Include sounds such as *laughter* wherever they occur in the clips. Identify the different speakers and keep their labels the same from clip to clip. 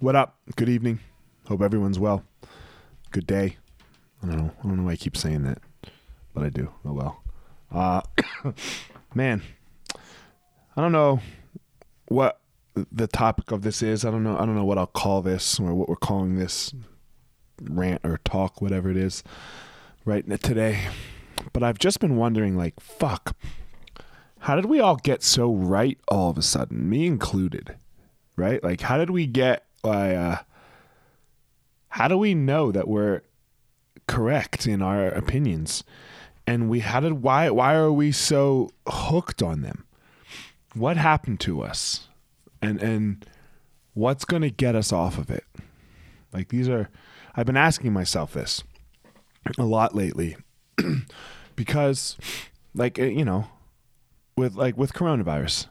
Speaker 1: What up? Good evening. Hope everyone's well. Good day. I don't know. I don't know why I keep saying that, but I do. Oh well. Uh, *coughs* man, I don't know what the topic of this is. I don't know. I don't know what I'll call this or what we're calling this rant or talk, whatever it is, right today. But I've just been wondering, like, fuck, how did we all get so right all of a sudden, me included, right? Like, how did we get, uh, how do we know that we're correct in our opinions? And we, how did, why, why are we so hooked on them? What happened to us? And, and what's going to get us off of it? Like, these are, I've been asking myself this a lot lately *clears throat* because like eh, you know with like with coronavirus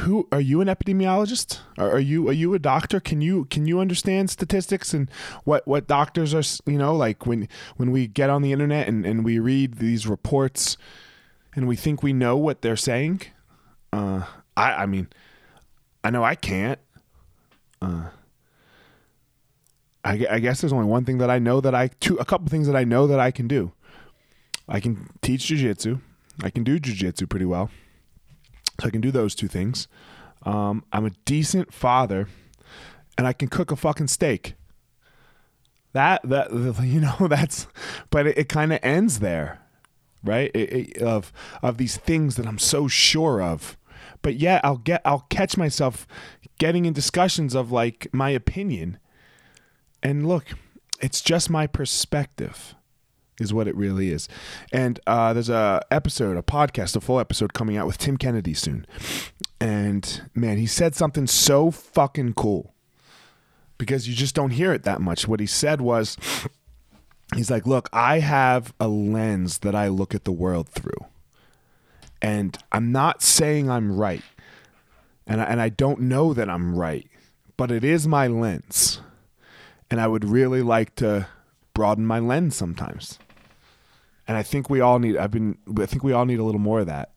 Speaker 1: who are you an epidemiologist are, are you are you a doctor can you can you understand statistics and what what doctors are you know like when when we get on the internet and, and we read these reports and we think we know what they're saying uh i i mean i know i can't uh I, I guess there's only one thing that I know that I two a couple things that I know that I can do. I can teach jujitsu. I can do jujitsu pretty well. So I can do those two things. Um, I'm a decent father, and I can cook a fucking steak. That that *laughs* you know *laughs* that's, but it, it kind of ends there, right? It, it, of of these things that I'm so sure of, but yet I'll get I'll catch myself getting in discussions of like my opinion and look, it's just my perspective is what it really is. And uh, there's a episode, a podcast, a full episode coming out with Tim Kennedy soon. And man, he said something so fucking cool because you just don't hear it that much. What he said was, he's like, look, I have a lens that I look at the world through. And I'm not saying I'm right. And I, and I don't know that I'm right, but it is my lens and I would really like to broaden my lens sometimes. And I think we all need I've been I think we all need a little more of that.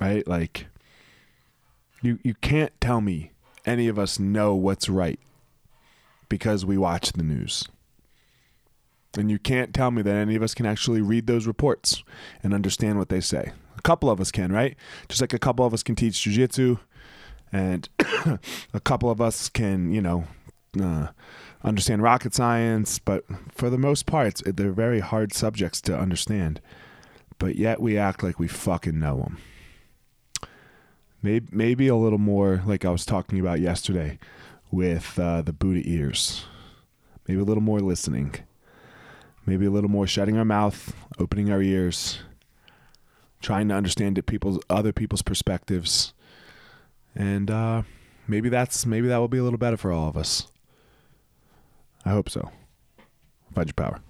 Speaker 1: Right? Like you you can't tell me any of us know what's right because we watch the news. And you can't tell me that any of us can actually read those reports and understand what they say. A couple of us can, right? Just like a couple of us can teach jujitsu, and *coughs* a couple of us can, you know, uh, understand rocket science, but for the most part, they're very hard subjects to understand. But yet we act like we fucking know them. Maybe, maybe a little more like I was talking about yesterday with uh, the Buddha ears. Maybe a little more listening. Maybe a little more shutting our mouth, opening our ears, trying to understand it people's other people's perspectives, and uh, maybe that's maybe that will be a little better for all of us. I hope so. Find your power.